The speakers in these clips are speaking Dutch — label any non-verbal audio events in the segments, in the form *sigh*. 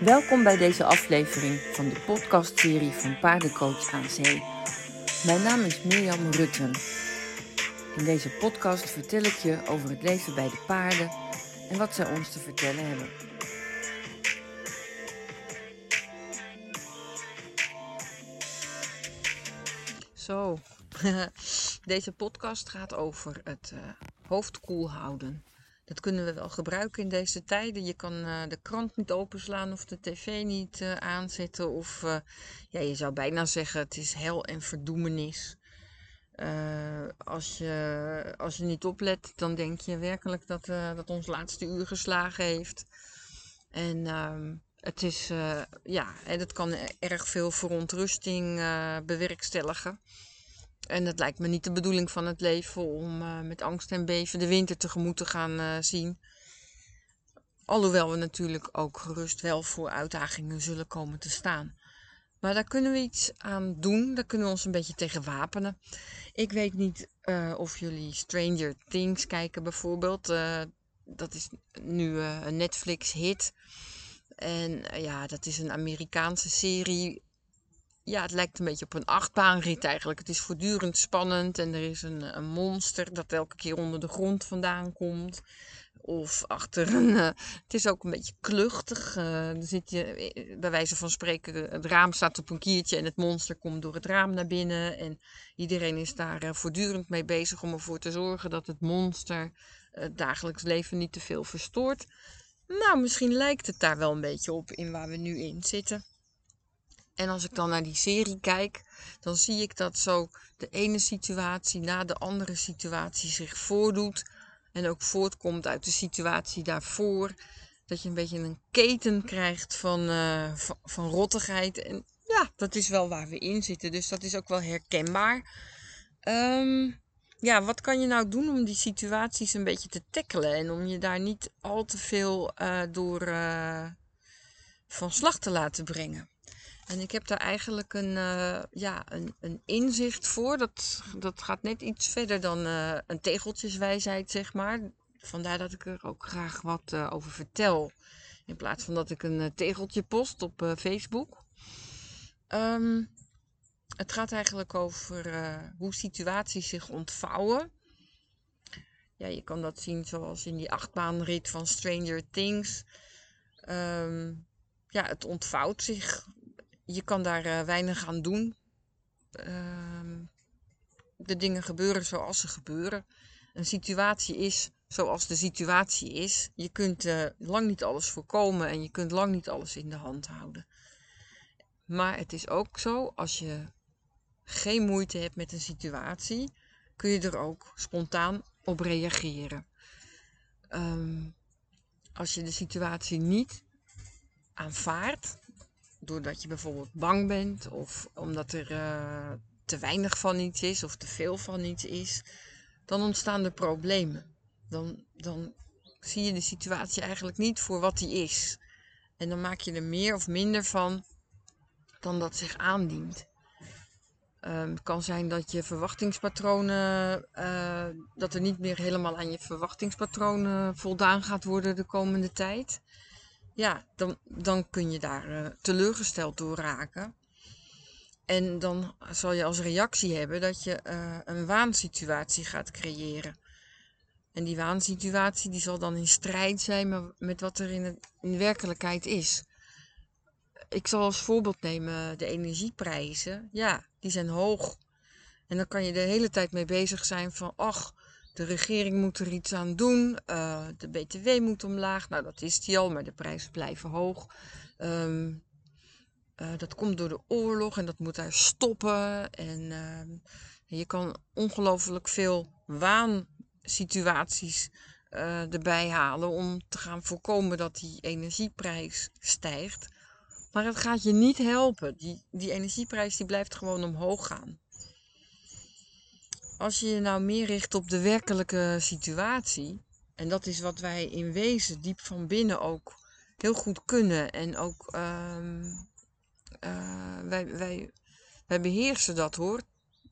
Welkom bij deze aflevering van de podcastserie van Paardencoach aan Zee. Mijn naam is Mirjam Rutten. In deze podcast vertel ik je over het leven bij de paarden en wat zij ons te vertellen hebben. Zo, *laughs* deze podcast gaat over het uh, hoofd koel houden. Dat kunnen we wel gebruiken in deze tijden. Je kan uh, de krant niet openslaan of de tv niet uh, aanzetten. Of ja, je zou bijna zeggen het is hel en verdoemenis. als, je, als je niet oplet, dan denk je werkelijk dat, dat ons laatste uur geslagen heeft. En ehm, het is, ja, dat kan erg veel verontrusting bewerkstelligen. En het lijkt me niet de bedoeling van het leven om uh, met angst en beven de winter tegemoet te gaan uh, zien. Alhoewel we natuurlijk ook gerust wel voor uitdagingen zullen komen te staan. Maar daar kunnen we iets aan doen. Daar kunnen we ons een beetje tegen wapenen. Ik weet niet uh, of jullie Stranger Things kijken bijvoorbeeld. dat is nu een Netflix-hit. En ja, dat is een Amerikaanse serie ja, het lijkt een beetje op een achtbaanrit eigenlijk. Het is voortdurend spannend en er is een, een monster dat elke keer onder de grond vandaan komt. Of achter een. Uh, het is ook een beetje kluchtig. Dan zit je, eh, bij wijze van spreken, het raam staat op een kiertje en het monster komt door het raam naar binnen. En iedereen is daar voortdurend mee bezig om ervoor te zorgen dat het monster het dagelijks leven niet te veel verstoort. Nou, misschien lijkt het daar wel een beetje op in waar we nu in zitten. En als ik dan naar die serie kijk, dan zie ik dat zo de ene situatie na de andere situatie zich voordoet. En ook voortkomt uit de situatie daarvoor. Dat je een beetje een keten krijgt van, uh, van, rottigheid. En ja, dat is wel waar we in zitten. Dus dat is ook wel herkenbaar. Um, ja, wat kan je nou doen om die situaties een beetje te tackelen? En om je daar niet al te veel uh, door uh, van slag te laten brengen? En ik heb daar eigenlijk een, uh, ja, een, een inzicht voor. Dat, dat gaat net iets verder dan uh, een tegeltjeswijsheid, zeg maar. Vandaar dat ik er ook graag wat uh, over vertel. In plaats van dat ik een tegeltje post op Facebook. Um, het gaat eigenlijk over hoe situaties zich ontvouwen. Ja, je kan dat zien zoals in die achtbaanrit van Stranger Things. Um, ja, het ontvouwt zich je kan daar uh, weinig aan doen. Uh, de dingen gebeuren zoals ze gebeuren. Een situatie is zoals de situatie is. Je kunt uh, lang niet alles voorkomen en je kunt lang niet alles in de hand houden. Maar het is ook zo, als je geen moeite hebt met een situatie, kun je er ook spontaan op reageren. Um, als je de situatie niet aanvaardt, doordat je bijvoorbeeld bang bent of omdat er uh, te weinig van iets is of te veel van iets is, dan ontstaan er problemen. Dan, dan zie je de situatie eigenlijk niet voor wat die is. En dan maak je er meer of minder van dan dat zich aandient. Um, het kan zijn dat je verwachtingspatronen, uh, dat er niet meer helemaal aan je verwachtingspatronen voldaan gaat worden de komende tijd ja, dan, dan kun je daar uh, teleurgesteld door raken. En dan zal je als reactie hebben dat je uh, een waansituatie gaat creëren. En die waansituatie die zal dan in strijd zijn met wat er in, werkelijkheid is. Ik zal als voorbeeld nemen de energieprijzen. Ja, die zijn hoog. En dan kan je de hele tijd mee bezig zijn van, ach, de regering moet er iets aan doen. Uh, de BTW moet omlaag. Nou, dat is die al, maar de prijzen blijven hoog. Um, uh, dat komt door de oorlog en dat moet daar stoppen. En uh, je kan ongelooflijk veel waansituaties uh, erbij halen om te gaan voorkomen dat die energieprijs stijgt. Maar het gaat je niet helpen. Die, die energieprijs die blijft gewoon omhoog gaan als je je nou meer richt op de werkelijke situatie, en dat is wat wij in wezen diep van binnen ook heel goed kunnen en ook um, uh, wij, wij, wij beheersen dat hoor.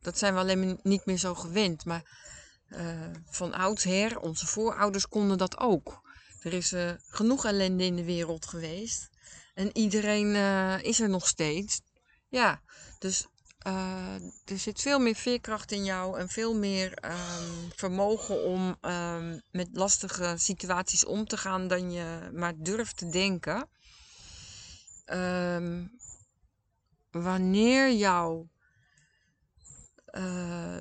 Dat zijn we alleen niet meer zo gewend, maar uh, van oudsher, onze voorouders konden dat ook. Er is uh, genoeg ellende in de wereld geweest. En iedereen is er nog steeds. Ja, dus uh, er zit veel meer veerkracht in jou en veel meer um, vermogen om um, met lastige situaties om te gaan dan je maar durft te denken. Um, wanneer jouw uh,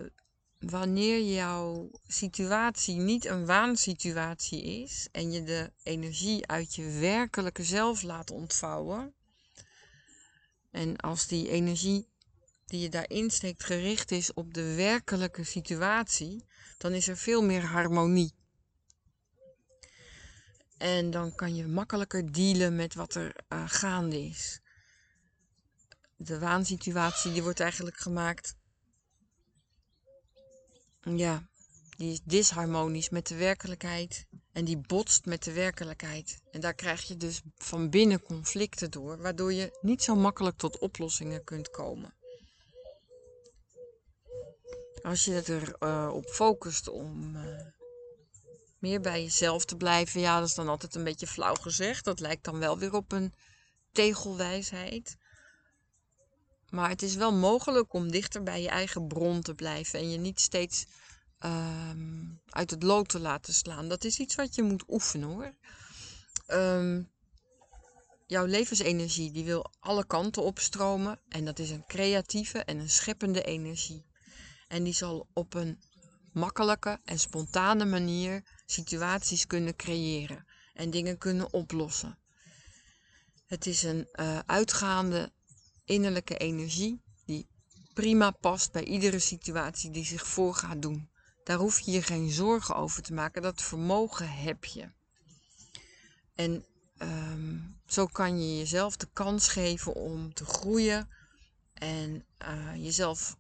wanneer jouw situatie niet een waansituatie is en je de energie uit je werkelijke zelf laat ontvouwen. En als die energie die je daarin steekt gericht is op de werkelijke situatie, dan is er veel meer harmonie. En dan kan je makkelijker dealen met wat er uh, gaande is. De waansituatie die wordt eigenlijk gemaakt ja, die is disharmonisch met de werkelijkheid en die botst met de werkelijkheid. En daar krijg je dus van binnen conflicten door, waardoor je niet zo makkelijk tot oplossingen kunt komen. Als je erop uh, op focust om uh, meer bij jezelf te blijven, ja, dat is dan altijd een beetje flauw gezegd. Dat lijkt dan wel weer op een tegelwijsheid. Maar het is wel mogelijk om dichter bij je eigen bron te blijven en je niet steeds uh, uit het lood te laten slaan. Dat is iets wat je moet oefenen hoor. Um, jouw levensenergie die wil alle kanten opstromen en dat is een creatieve en een scheppende energie. En die zal op een makkelijke en spontane manier situaties kunnen creëren en dingen kunnen oplossen. Het is een uh, uitgaande innerlijke energie die prima past bij iedere situatie die zich voor gaat doen. Daar hoef je je geen zorgen over te maken. Dat vermogen heb je. En um, zo kan je jezelf de kans geven om te groeien en uh, jezelf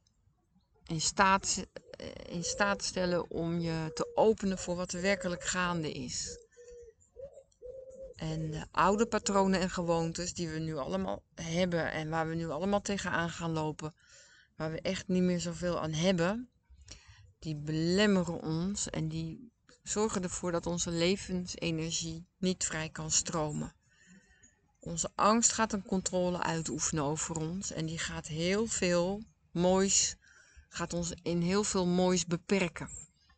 in staat, eh, in staat stellen om je te openen voor wat er werkelijk gaande is. En de oude patronen en gewoontes die we nu allemaal hebben en waar we nu allemaal tegenaan gaan lopen, waar we echt niet meer zoveel aan hebben, die belemmeren ons en die zorgen ervoor dat onze levensenergie niet vrij kan stromen. Onze angst gaat een controle uitoefenen over ons en die gaat heel veel moois, gaat ons in heel veel moois beperken.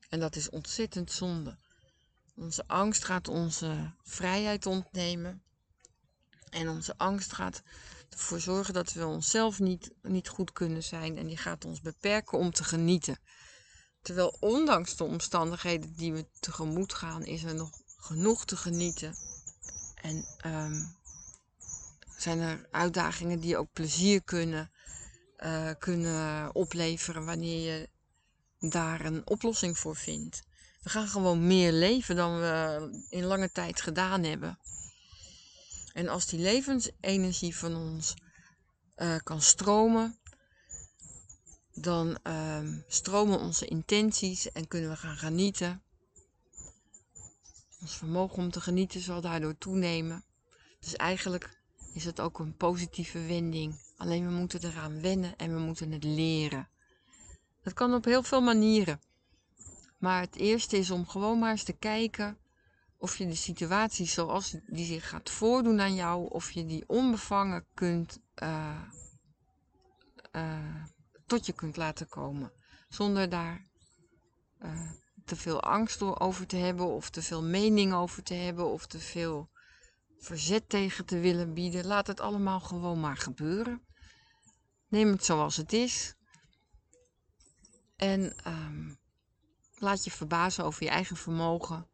En dat is ontzettend zonde. Onze angst gaat onze vrijheid ontnemen. En onze angst gaat ervoor zorgen dat we onszelf niet, niet goed kunnen zijn. En die gaat ons beperken om te genieten. Terwijl ondanks de omstandigheden die we tegemoet gaan, is er nog genoeg te genieten. En um, zijn er uitdagingen die ook plezier kunnen, uh, kunnen opleveren wanneer je daar een oplossing voor vindt. We gaan gewoon meer leven dan we in lange tijd gedaan hebben. En als die levensenergie van ons uh, kan stromen, dan uh, stromen onze intenties en kunnen we gaan genieten. Ons vermogen om te genieten zal daardoor toenemen. Dus eigenlijk is het ook een positieve wending. Alleen we moeten eraan wennen en we moeten het leren. Dat kan op heel veel manieren. Maar het eerste is om gewoon maar eens te kijken of je de situatie zoals die zich gaat voordoen aan jou, of je die onbevangen kunt, uh, uh, tot je kunt laten komen. Zonder daar uh, te veel angst over te hebben, of te veel mening over te hebben, of te veel verzet tegen te willen bieden. Laat het allemaal gewoon maar gebeuren. Neem het zoals het is. En um, Laat je verbazen over je eigen vermogen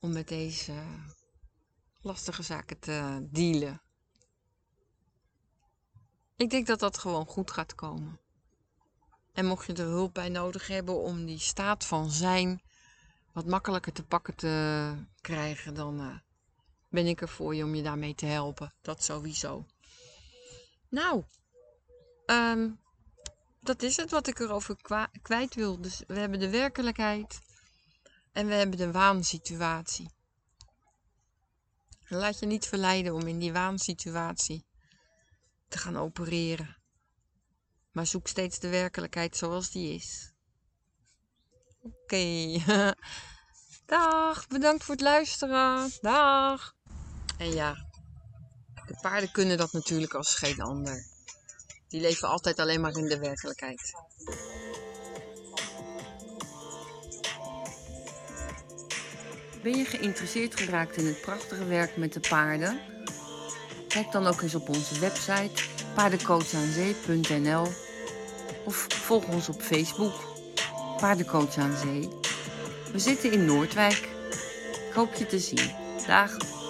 om met deze lastige zaken te dealen. Ik denk dat dat gewoon goed gaat komen. En mocht je er hulp bij nodig hebben om die staat van zijn wat makkelijker te pakken te krijgen, dan uh, ben ik er voor je om je daarmee te helpen. Dat sowieso. Nou, um, dat is het wat ik erover kwijt wil. Dus we hebben de werkelijkheid en we hebben de waansituatie. Laat je niet verleiden om in die waansituatie te gaan opereren. Maar zoek steeds de werkelijkheid zoals die is. Oké. *laughs* Dag, bedankt voor het luisteren. Dag. En ja, De paarden kunnen dat natuurlijk als geen ander. Die leven altijd alleen maar in de werkelijkheid. Ben je geïnteresseerd geraakt in het prachtige werk met de paarden? Kijk dan ook eens op onze website paardencoachaanzee.nl of volg ons op Facebook Paardencoach aan Zee. We zitten in Noordwijk. Ik hoop je te zien. Dag!